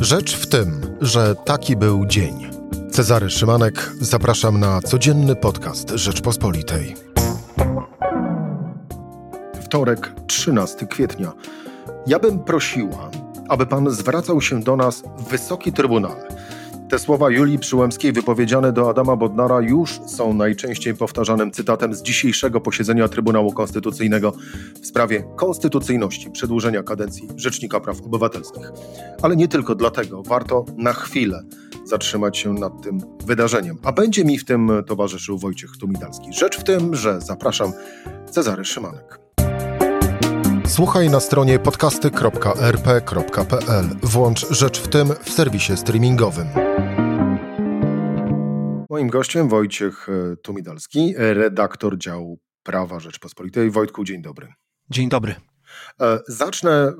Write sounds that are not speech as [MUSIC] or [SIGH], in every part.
Rzecz w tym, że taki był dzień. Cezary Szymanek, zapraszam na codzienny podcast Rzeczpospolitej. Wtorek, 13 kwietnia. Ja bym prosiła, aby pan zwracał się do nas w Wysoki Trybunale. Te słowa Julii Przyłębskiej wypowiedziane do Adama Bodnara już są najczęściej powtarzanym cytatem z dzisiejszego posiedzenia Trybunału Konstytucyjnego w sprawie konstytucyjności przedłużenia kadencji Rzecznika Praw Obywatelskich. Ale nie tylko dlatego warto na chwilę zatrzymać się nad tym wydarzeniem. A będzie mi w tym towarzyszył Wojciech Tumidalski. Rzecz w tym, że zapraszam Cezary Szymanek. Słuchaj na stronie podcasty.rp.pl. Włącz Rzecz w tym w serwisie streamingowym. Moim gościem Wojciech e, Tumidalski, redaktor działu Prawa Rzeczpospolitej. Wojtku, dzień dobry. Dzień dobry. E, zacznę e,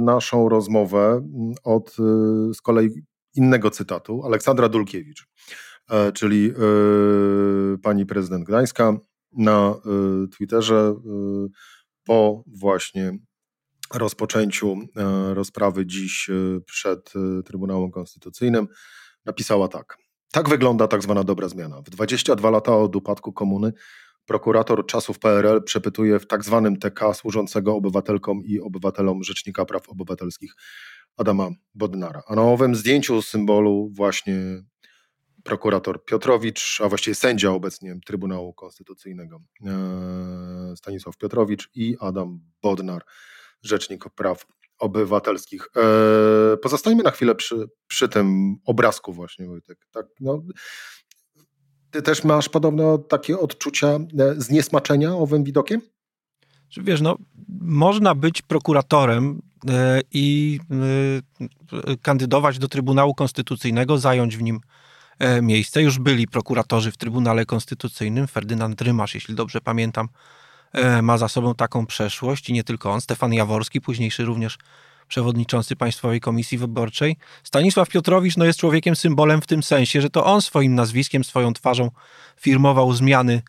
naszą rozmowę od z kolei innego cytatu Aleksandra Dulkiewicz, czyli pani prezydent Gdańska na Twitterze po właśnie rozpoczęciu rozprawy dziś przed Trybunałem Konstytucyjnym napisała tak. Tak wygląda tak zwana dobra zmiana. W 22 lata od upadku komuny prokurator czasów PRL przepytuje w tak zwanym TK służącego obywatelkom i obywatelom Rzecznika Praw Obywatelskich Adama Bodnara. A na owym zdjęciu symbolu właśnie prokurator Piotrowicz, a właściwie sędzia obecnie Trybunału Konstytucyjnego e, Stanisław Piotrowicz i Adam Bodnar, Rzecznik Praw obywatelskich. E, pozostańmy na chwilę przy, przy tym obrazku właśnie, Wojtek. Tak, no, ty też masz podobno takie odczucia e, zniesmaczenia owym widokiem? Wiesz, no, można być prokuratorem i kandydować do Trybunału Konstytucyjnego, zająć w nim miejsce. Już byli prokuratorzy w Trybunale Konstytucyjnym. Ferdynand Rymasz, jeśli dobrze pamiętam, E, ma za sobą taką przeszłość i nie tylko on, Stefan Jaworski, późniejszy również przewodniczący Państwowej Komisji Wyborczej. Stanisław Piotrowicz no, jest człowiekiem symbolem w tym sensie, że to on swoim nazwiskiem, swoją twarzą firmował zmiany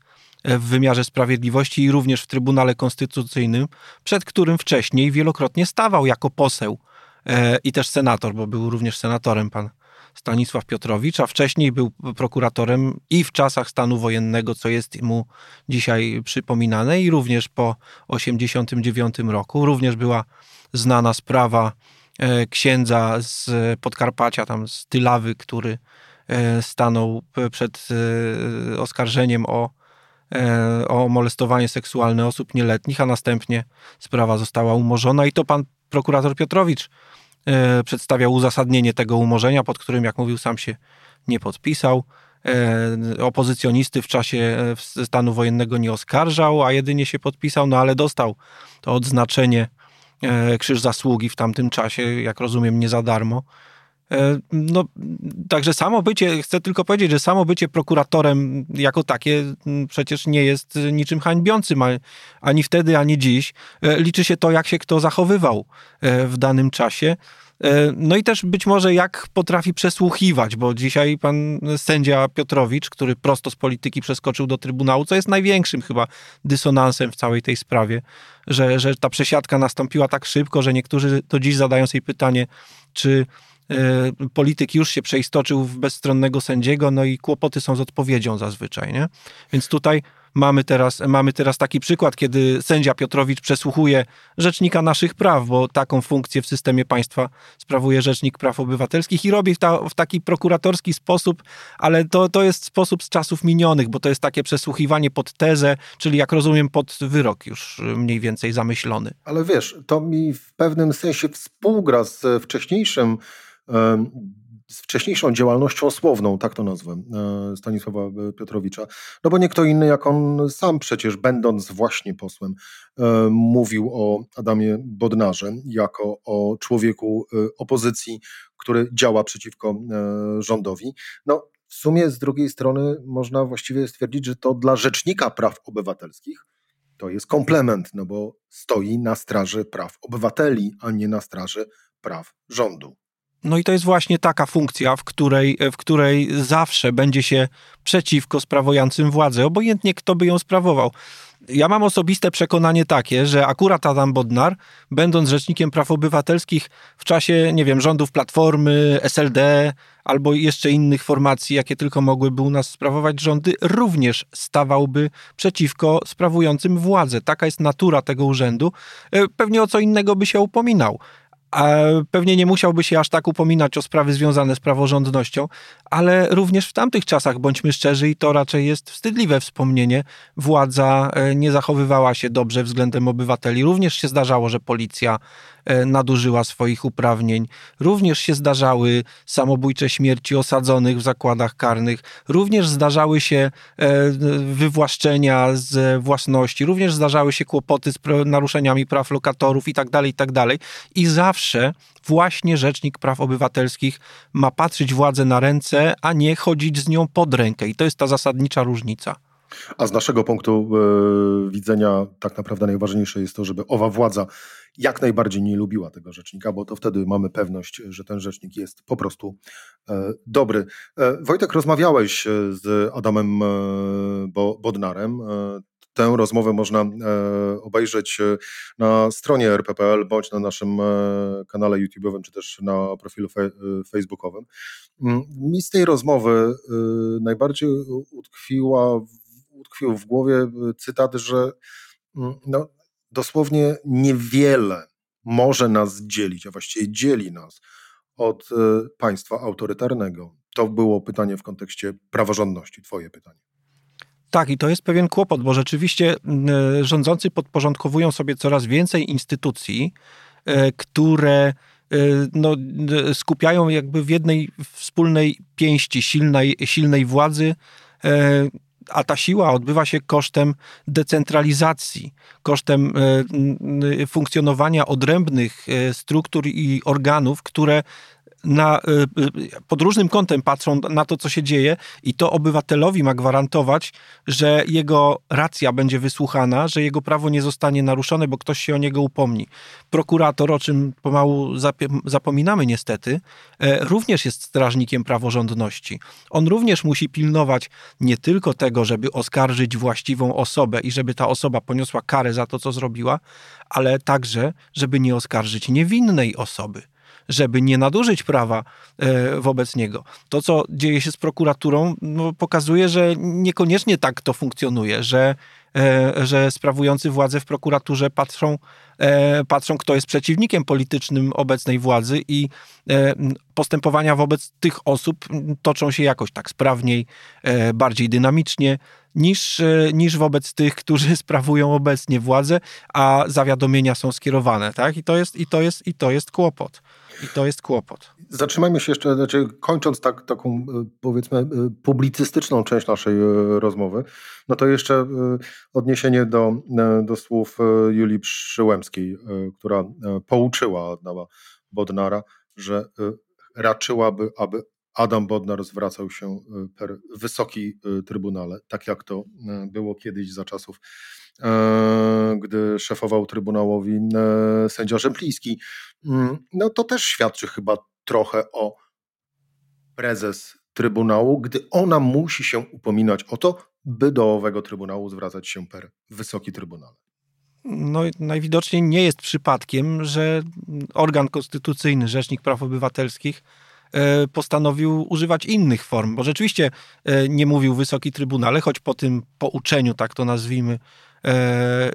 e, w wymiarze sprawiedliwości i również w Trybunale Konstytucyjnym, przed którym wcześniej wielokrotnie stawał jako poseł e, i też senator, bo był również senatorem pan Stanisław Piotrowicz, a wcześniej był prokuratorem i w czasach stanu wojennego, co jest mu dzisiaj przypominane, i również po 1989 roku. Również była znana sprawa e, księdza z Podkarpacia, tam z Tylawy, który e, stanął przed e, oskarżeniem o, o molestowanie seksualne osób nieletnich, a następnie sprawa została umorzona i to pan prokurator Piotrowicz przedstawiał uzasadnienie tego umorzenia, pod którym, jak mówił, sam się nie podpisał. E, opozycjonisty w czasie e, stanu wojennego nie oskarżał, a jedynie się podpisał, no ale dostał to odznaczenie Krzyż Zasługi w tamtym czasie, jak rozumiem, nie za darmo. E, no, także samo bycie, chcę tylko powiedzieć, że samo bycie prokuratorem jako takie przecież nie jest niczym hańbiącym, ani wtedy, ani dziś. E, liczy się to, jak się kto zachowywał e, w danym czasie. No i też być może jak potrafi przesłuchiwać, bo dzisiaj pan sędzia Piotrowicz, który prosto z polityki przeskoczył do Trybunału, co jest największym chyba dysonansem w całej tej sprawie, że, że ta przesiadka nastąpiła tak szybko, że niektórzy do dziś zadają sobie pytanie, czy polityk już się przeistoczył w bezstronnego sędziego, no i kłopoty są z odpowiedzią zazwyczaj, nie? Więc tutaj mamy teraz, mamy teraz taki przykład, kiedy sędzia Piotrowicz przesłuchuje rzecznika naszych praw, bo taką funkcję w systemie państwa sprawuje Rzecznik Praw Obywatelskich i robi w, ta, w taki prokuratorski sposób, ale to, to jest sposób z czasów minionych, bo to jest takie przesłuchiwanie pod tezę, czyli jak rozumiem pod wyrok już mniej więcej zamyślony. Ale wiesz, to mi w pewnym sensie współgra z wcześniejszym z wcześniejszą działalnością słowną, tak to nazwę, e, Stanisława e, Piotrowicza. No bo nie kto inny jak on sam przecież, będąc właśnie posłem, e, mówił o Adamie Bodnarze jako o człowieku opozycji, który działa przeciwko rządowi. No w sumie z drugiej strony można właściwie stwierdzić, że to dla Rzecznika Praw Obywatelskich to jest komplement, no bo stoi na straży praw obywateli, a nie na straży praw rządu. No i to jest właśnie taka funkcja, w której, w której zawsze będzie się przeciwko sprawującym władzę, obojętnie kto by ją sprawował. ja mam osobiste przekonanie takie, że akurat Adam Bodnar, będąc rzecznikiem praw obywatelskich w czasie, nie wiem, rządów Platformy, SLD albo jeszcze innych formacji, jakie tylko mogłyby u nas sprawować rządy, również stawałby przeciwko sprawującym władzę. Taka jest natura tego urzędu. E, pewnie o co innego by się upominał pewnie nie musiałby się aż tak upominać o sprawy związane z praworządnością, ale również w tamtych czasach, bądźmy szczerzy, i to raczej jest wstydliwe wspomnienie, władza e, nie zachowywała się dobrze względem obywateli. Również się zdarzało, że policja nadużyła swoich uprawnień. Również się zdarzały samobójcze śmierci osadzonych w zakładach karnych. Również zdarzały się e, wywłaszczenia z własności. Również zdarzały się kłopoty z naruszeniami praw lokatorów itd., tak itd. Tak I zawsze właśnie Rzecznik Praw Obywatelskich ma patrzeć władzę na ręce, a nie chodzić z nią pod rękę. I to jest ta zasadnicza różnica. A z naszego punktu e, widzenia tak naprawdę najważniejsze jest to, żeby owa władza jak najbardziej nie lubiła tego rzecznika, bo to wtedy mamy pewność, że ten rzecznik jest po prostu e, dobry. E, Wojtek, rozmawiałeś z Adamem Bodnarem. Tę rozmowę można obejrzeć na stronie rppl bądź na naszym kanale YouTube'owym, czy też na profilu facebookowym. Mm, mi z tej rozmowy najbardziej utkwiła, utkwił w głowie cytat, że mm, no, dosłownie niewiele może nas dzielić, a właściwie dzieli nas od państwa autorytarnego. To było pytanie w kontekście praworządności, twoje pytanie. Tak, i to jest pewien kłopot, bo rzeczywiście rządzący podporządkowują sobie coraz więcej instytucji, e, które e, no, skupiają jakby w jednej wspólnej pięści silnej, silnej władzy, e, a ta siła odbywa się kosztem decentralizacji, kosztem funkcjonowania odrębnych struktur i organów, które na, y, y, pod różnym kątem patrzą na to, co się dzieje, i to obywatelowi ma gwarantować, że jego racja będzie wysłuchana, że jego prawo nie zostanie naruszone, bo ktoś się o niego upomni. Prokurator, o czym pomału zapominamy niestety, e, również jest strażnikiem praworządności. On również musi pilnować nie tylko tego, żeby oskarżyć właściwą osobę i żeby ta osoba poniosła karę za to, co zrobiła, ale także, żeby nie oskarżyć niewinnej osoby żeby nie nadużyć prawa e, wobec niego. To, co dzieje się z prokuraturą, no, pokazuje, że niekoniecznie tak to funkcjonuje, że, że sprawujący władzę w prokuraturze patrzą, e, patrzą, kto jest przeciwnikiem politycznym obecnej władzy i postępowania wobec tych osób toczą się jakoś tak sprawniej, bardziej dynamicznie niż, niż wobec tych, którzy [LAUGHS] sprawują obecnie władzę, a zawiadomienia są skierowane, tak? I to jest, i to jest, i to jest kłopot. I to jest kłopot. Zatrzymajmy się jeszcze, znaczy kończąc tak, taką e, powiedzmy e, publicystyczną część naszej e, rozmowy, no to jeszcze odniesienie do, do słów Julii Przyłębskiej, która pouczyła Adama Bodnara, że raczyłaby, aby Adam Bodnar zwracał się per wysoki trybunale, tak jak to było kiedyś za czasów E, gdy szefował Trybunałowi e, sędzia Rzepliński. Mm, no to też świadczy chyba trochę o prezes Trybunału, gdy ona musi się upominać o to, by do owego Trybunału zwracać się per Wysoki Trybunał. No, najwidoczniej nie jest przypadkiem, że organ konstytucyjny, Rzecznik Praw Obywatelskich, e, postanowił używać innych form, bo rzeczywiście nie mówił Wysoki Trybunale, choć po tym pouczeniu, tak to nazwijmy, E, e,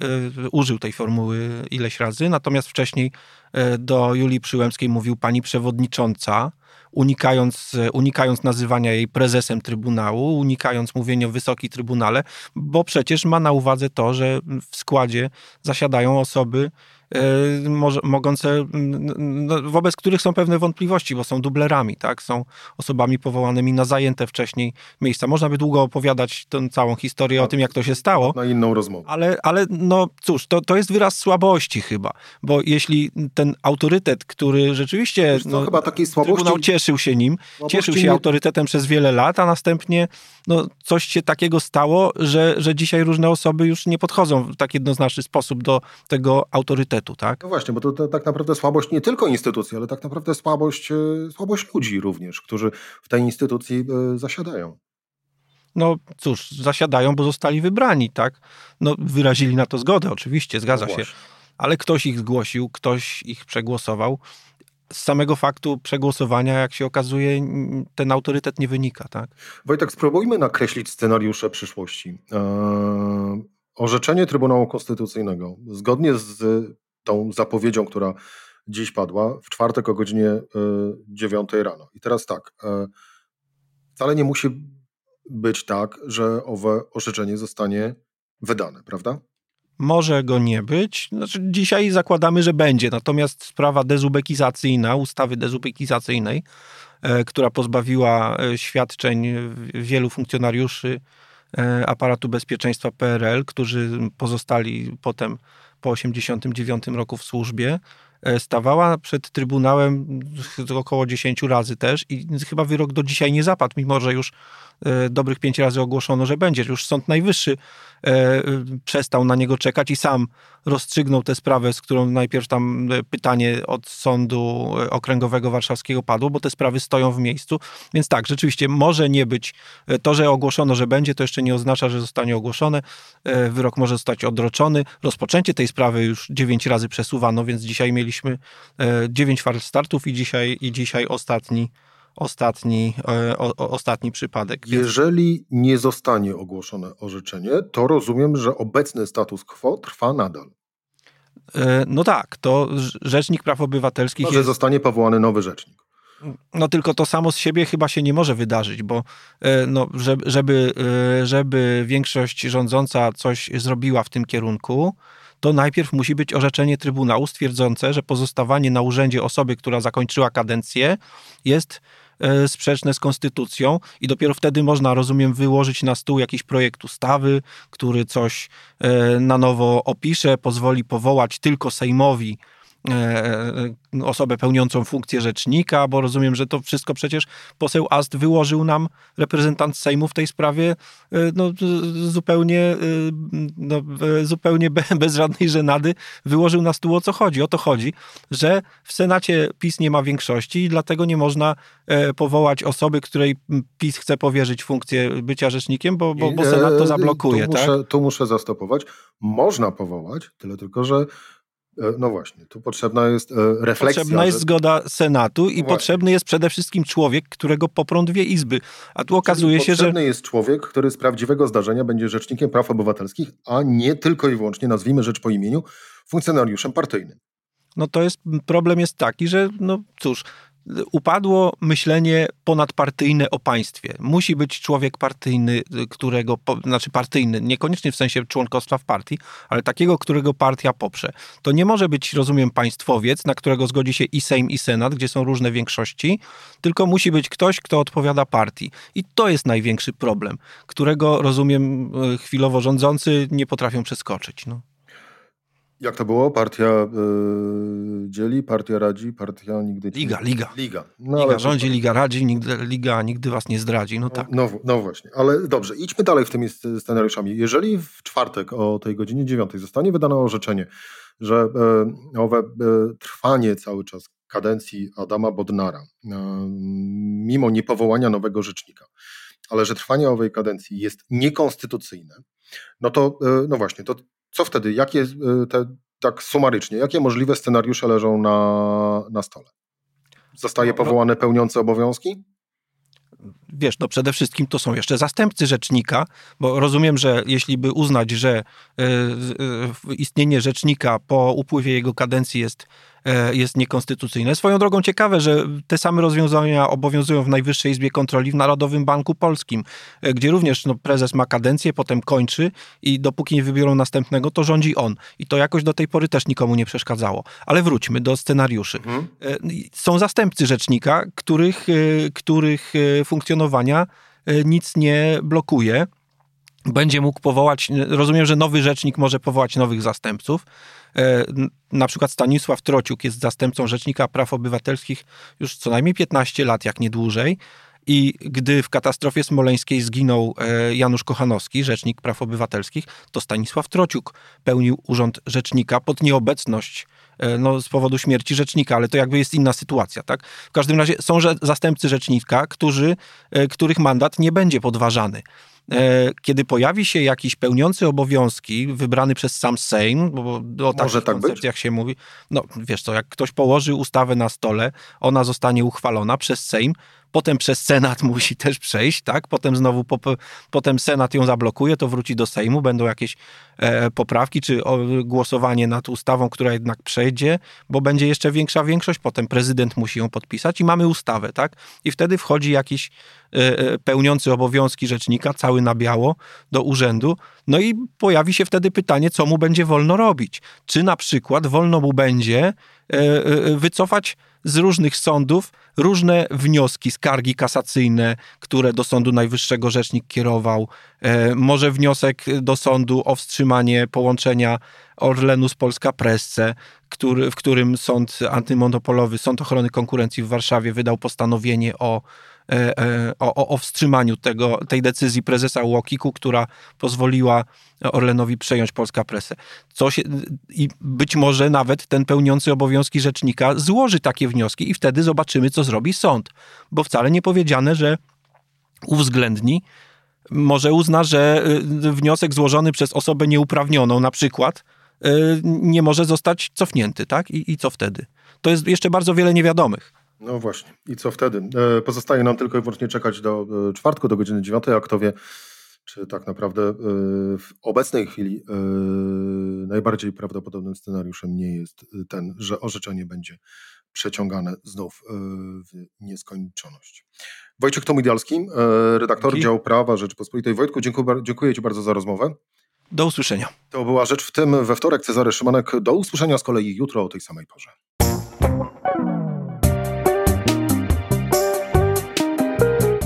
użył tej formuły ileś razy, natomiast wcześniej e, do Julii Przyłębskiej mówił pani przewodnicząca, unikając, unikając nazywania jej prezesem Trybunału, unikając mówienia o Wysoki Trybunale, bo przecież ma na uwadze to, że w składzie zasiadają osoby, może, mogące, no, wobec których są pewne wątpliwości, bo są dublerami, tak? Są osobami powołanymi na zajęte wcześniej miejsca. Można by długo opowiadać tę całą historię o tym, jak to się stało. Na inną rozmowę. Ale, ale no cóż, to, to jest wyraz słabości chyba, bo jeśli ten autorytet, który rzeczywiście no, chyba takiej słabości... Trybunał cieszył się nim, cieszył się nie... autorytetem przez wiele lat, a następnie no, coś się takiego stało, że, że dzisiaj różne osoby już nie podchodzą w tak jednoznaczny sposób do tego autorytetu, tak? No właśnie, bo to, to tak naprawdę słabość nie tylko instytucji, ale tak naprawdę słabość, e, słabość ludzi również, którzy w tej instytucji e, zasiadają. no cóż, zasiadają, bo zostali wybrani, tak? No wyrazili na to zgodę, oczywiście, zgadza No się. Ale ktoś ich zgłosił, ktoś ich przegłosował. Z samego faktu przegłosowania, jak się okazuje, ten autorytet nie wynika, tak? Wojtek, spróbujmy nakreślić scenariusze przyszłości. Eee, orzeczenie Trybunału Konstytucyjnego, zgodnie z tą zapowiedzią, która dziś padła, w czwartek o godzinie e, 9 rano. I teraz tak, e, wcale nie musi być tak, że owe orzeczenie zostanie wydane, prawda? Może go nie być. Znaczy, dzisiaj zakładamy, że będzie. Natomiast sprawa dezubekizacyjna, ustawy dezubekizacyjnej, e, która pozbawiła e, świadczeń wielu funkcjonariuszy e, aparatu bezpieczeństwa PRL, którzy pozostali potem po 1989 roku w służbie, stawała przed Trybunałem około 10 razy też i chyba wyrok do dzisiaj nie zapadł, mimo że już e, dobrych pięć razy ogłoszono, że będzie. Już Sąd Najwyższy e, przestał na niego czekać i sam rozstrzygnął tę sprawę, z którą najpierw tam e, pytanie od Sądu e, Okręgowego Warszawskiego padło, bo te sprawy stoją w miejscu. Więc tak, rzeczywiście może nie być. e, To, że ogłoszono, że będzie, to jeszcze nie oznacza, że zostanie ogłoszone. E, Wyrok może zostać odroczony. Rozpoczęcie tej sprawy już dziewięć razy przesuwano, więc dzisiaj mieliśmy e, dziewięć fal startów i dzisiaj, i dzisiaj ostatni, ostatni, e, o, o, ostatni przypadek. Jeżeli nie zostanie ogłoszone orzeczenie, to rozumiem, że obecny status quo trwa nadal. E, No tak, to Rz- Rzecznik Praw Obywatelskich Chyba, że jest... zostanie powołany nowy rzecznik. No tylko to samo z siebie chyba się nie może wydarzyć, bo e, no, żeby, e, żeby większość rządząca coś zrobiła w tym kierunku, to najpierw musi być orzeczenie Trybunału stwierdzące, że pozostawanie na urzędzie osoby, która zakończyła kadencję, jest e, sprzeczne z konstytucją i dopiero wtedy można, rozumiem, wyłożyć na stół jakiś projekt ustawy, który coś e, na nowo opisze, pozwoli powołać tylko Sejmowi osobę pełniącą funkcję rzecznika, bo rozumiem, że to wszystko przecież poseł Ast wyłożył nam reprezentant Sejmu w tej sprawie e, no, zupełnie, e, no, e, zupełnie be- [LAUGHS] bez żadnej żenady wyłożył na stół o co chodzi. O to chodzi, że w Senacie PiS nie ma większości i dlatego nie można e, powołać osoby, której PiS chce powierzyć funkcję bycia rzecznikiem, bo, bo, bo Senat e, to zablokuje. Tu tak? muszę, tu muszę zastopować. Można powołać, tyle tylko, że e, no właśnie, tu potrzebna jest e, refleksja. Potrzebna jest że- zgoda Senatu i Właśnie. potrzebny jest przede wszystkim człowiek, którego poprą dwie izby. A tu okazuje Czyli się, że Potrzebny jest człowiek, który z prawdziwego zdarzenia będzie rzecznikiem praw obywatelskich, a nie tylko i wyłącznie, nazwijmy rzecz po imieniu, funkcjonariuszem partyjnym. no to jest, problem jest taki, że no cóż, upadło myślenie ponadpartyjne o państwie. Musi być człowiek partyjny, którego, znaczy partyjny, niekoniecznie w sensie członkostwa w partii, ale takiego, którego partia poprze. To nie może być, rozumiem, państwowiec, na którego zgodzi się i Sejm, i Senat, gdzie są różne większości, tylko musi być ktoś, kto odpowiada partii. I to jest największy problem, którego, rozumiem, e, chwilowo rządzący nie potrafią przeskoczyć. No. Jak to było? Partia e, dzieli, partia radzi, partia nigdy... Liga, liga. Liga. No, Liga ale- rządzi, liga radzi, nigdy, liga nigdy was nie zdradzi. No tak. No, no właśnie, ale dobrze, idźmy dalej w tymi sc- scenariuszami. Jeżeli w czwartek o tej godzinie dziewiątej zostanie wydane orzeczenie, że e, owe e, trwanie cały czas kadencji Adama Bodnara, e, mimo niepowołania nowego rzecznika, ale że trwanie owej kadencji jest niekonstytucyjne, no to e, no właśnie, to co wtedy? Jakie e, te, tak sumarycznie, jakie możliwe scenariusze leżą na, na stole? Zostaje No, no- powołane pełniące obowiązki? Wiesz, no przede wszystkim to są jeszcze zastępcy rzecznika, bo rozumiem, że jeśli by uznać, że e, e, istnienie rzecznika po upływie jego kadencji jest, jest niekonstytucyjne. Swoją drogą ciekawe, że te same rozwiązania obowiązują w Najwyższej Izbie Kontroli w Narodowym Banku Polskim, e, gdzie również no, prezes ma kadencję, potem kończy i dopóki nie wybiorą następnego, to rządzi on. I to jakoś do tej pory też nikomu nie przeszkadzało. Ale wróćmy do scenariuszy. Mhm. E, Są zastępcy rzecznika, których, e, których e, funkcjonowania e, nic nie blokuje. Będzie mógł powołać, rozumiem, że nowy rzecznik może powołać nowych zastępców. E, Na przykład Stanisław Trociuk jest zastępcą Rzecznika Praw Obywatelskich już co najmniej 15 lat, jak nie dłużej. I gdy w katastrofie smoleńskiej zginął e, Janusz Kochanowski, Rzecznik Praw Obywatelskich, to Stanisław Trociuk pełnił urząd rzecznika pod nieobecność e, no, z powodu śmierci rzecznika, ale to jakby jest inna sytuacja, tak? W każdym razie są zastępcy rzecznika, którzy, których mandat nie będzie podważany. E, kiedy pojawi się jakiś pełniący obowiązki, wybrany przez sam Sejm, bo o takich tak koncepcjach być? się mówi, no wiesz co, jak ktoś położy ustawę na stole, ona zostanie uchwalona przez Sejm, potem przez Senat [LAUGHS] musi też przejść, tak? Potem znowu, po, potem Senat ją zablokuje, to wróci do Sejmu, będą jakieś e, poprawki, czy o, głosowanie nad ustawą, która jednak przejdzie, bo będzie jeszcze większa większość, potem prezydent musi ją podpisać i mamy ustawę, tak? I wtedy wchodzi jakiś e, e pełniący obowiązki rzecznika, cały na biało, do urzędu, no i pojawi się wtedy pytanie, co mu będzie wolno robić. Czy na przykład wolno mu będzie e, e, wycofać z różnych sądów różne wnioski, skargi kasacyjne, które do Sądu Najwyższego rzecznik kierował. E, może wniosek do sądu o wstrzymanie połączenia Orlenu z Polska Presse, który, w którym sąd antymonopolowy, Sąd Ochrony Konkurencji w Warszawie wydał postanowienie o o, o wstrzymaniu tego, tej decyzji prezesa Łokiku, która pozwoliła Orlenowi przejąć Polska Presę. Co się, I być może nawet ten pełniący obowiązki rzecznika złoży takie wnioski i wtedy zobaczymy, co zrobi sąd. Bo wcale nie powiedziane, że uwzględni, może uzna, że y, wniosek złożony przez osobę nieuprawnioną na przykład y, nie może zostać cofnięty, tak? I, I co wtedy? To jest jeszcze bardzo wiele niewiadomych. No właśnie. I co wtedy? E, pozostaje nam tylko i wyłącznie czekać do e, czwartku, do godziny dziewiątej, a kto wie, czy tak naprawdę e, w obecnej chwili najbardziej prawdopodobnym scenariuszem nie jest ten, że orzeczenie będzie przeciągane znów w nieskończoność. Wojciech Tomidialski, redaktor Dzięki. działu prawa Rzeczypospolitej. Wojtku, dziękuję, dziękuję Ci bardzo za rozmowę. Do usłyszenia. To była rzecz w tym we wtorek. Cezary Szymanek. Do usłyszenia z kolei jutro o tej samej porze.